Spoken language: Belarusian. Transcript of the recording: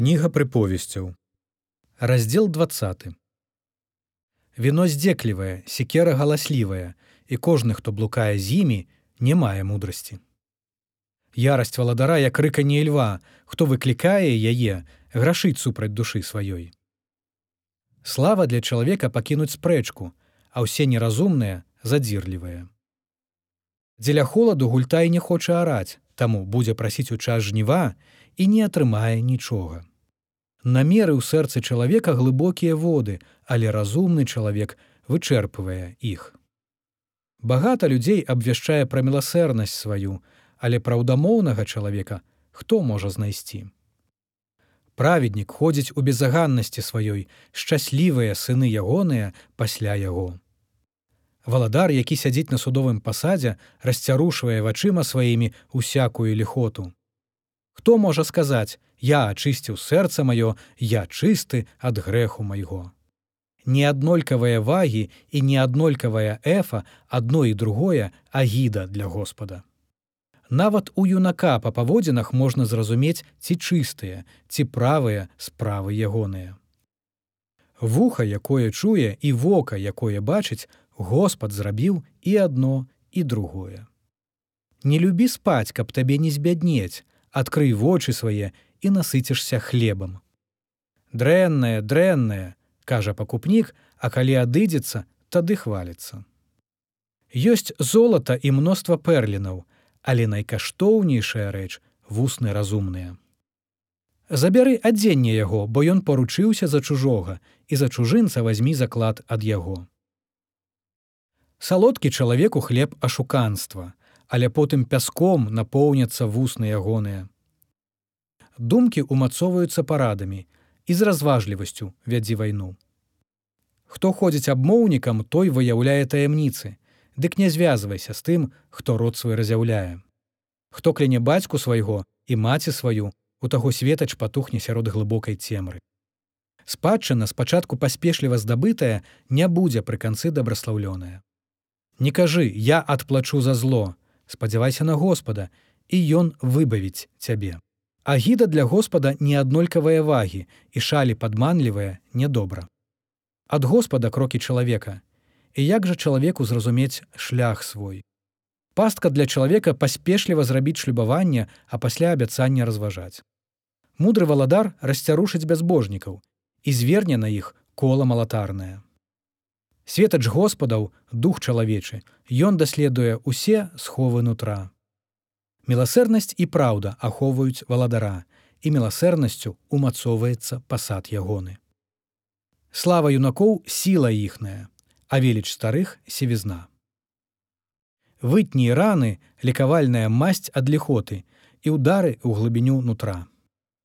Кніга прыповесцяў. Раздзел 20. Віно здзеклівае, секера галаслівая, і кожны, хто блукае з імі, не мае мудрасці. Ярасць валадара як рыканне льва, хто выклікае яе, грашыць супраць душы сваёй. Слава для чалавека пакінуць спрэчку, а ўсе неразумныя задзірлівыя. Дзеля холаду гультай не хоча араць, таму будзе прасіць у час жніва і не атрымае нічога. Намеры ў сэрцы чалавека глыбокія воды, але разумны чалавек вычэрпвае іх. Багата людзей абвяшчае пра міласэрнасць сваю, але праўдамоўнага чалавека хто можа знайсці. Праведнік ходзіць у безаганнасці сваёй, шчаслівыя сыны ягоныя пасля яго. Валадар, які сядзіць на судовым пасадзе, расцярушвае вачыма сваімі усякую ліхоту. Хто можа сказаць: Я ачысціў сэрца маё, я чысты ад грэху майго. Неаднолькавыя вагі і неаднолькавая эфа адно і другое агіда для Господа. Нават у юнака па паводзінах можна зразумець, ці чыстыя, ці правыя справы ягоныя. Вуха, якое чуе і вока, якое бачыць, Господ зрабіў і адно і другое. Не любі спаць, каб табе не збяднець, адкрый вочы свае і насыцішся хлебам. Дрэннае, дрэннае, кажа пакупнік, а калі адыдзецца, тады хваліцца. Ёсць золата і мноства пэрлінаў, але найкаштоўнейшая рэч вусны разумныя. Забяры адзенне яго, бо ён паручыўся за чужога і за чужынца вазьмі заклад ад яго. Салодкі чалавеку хлеб ашуканства, але потым пяском напоўняцца вусны ягоныя. Думкі ўмацоўваюцца парадамі і з разважлівасцю вядзі вайну. Хто ходзіць абмоўнікам, той выяўляе таямніцы, дык не звязвайся з тым, хто род свой разяўляе. Хто кляне бацьку свайго і маці сваю, у таго светач патухне сярод глыбокай цемры. Спадчына спачатку паспешліва здабытая не будзе пры канцы дабраслаўлёная. Не кажы, я адплачу за зло, спадзявайся на Господа, і ён выбавіць цябе. Агіда для Господа неаднолькавыя вагі і шалі падманлівыя нядобра. Ад Господа крокі чалавека. І як жа чалавеку зразумець шлях свой. Пастка для чалавека паспешліва зрабіць шлюбаванне, а пасля абяцання разважаць. Мудры валадар расцярушыць бязбожнікаў і зверне на іх кола малатарнае. Светач Господаў дух чалавечы, Ён даследуе ўсе сховы нутра. Міласэрнасць і праўда ахоўваюць валадара, і міласэрнасцю умацоўваецца пасад ягоны. Слава юнакоў сіла іхная, а веліч старых севізна. Вытні раны лекавальная масць ад ліхоты і ўдары ў глыбіню нутра.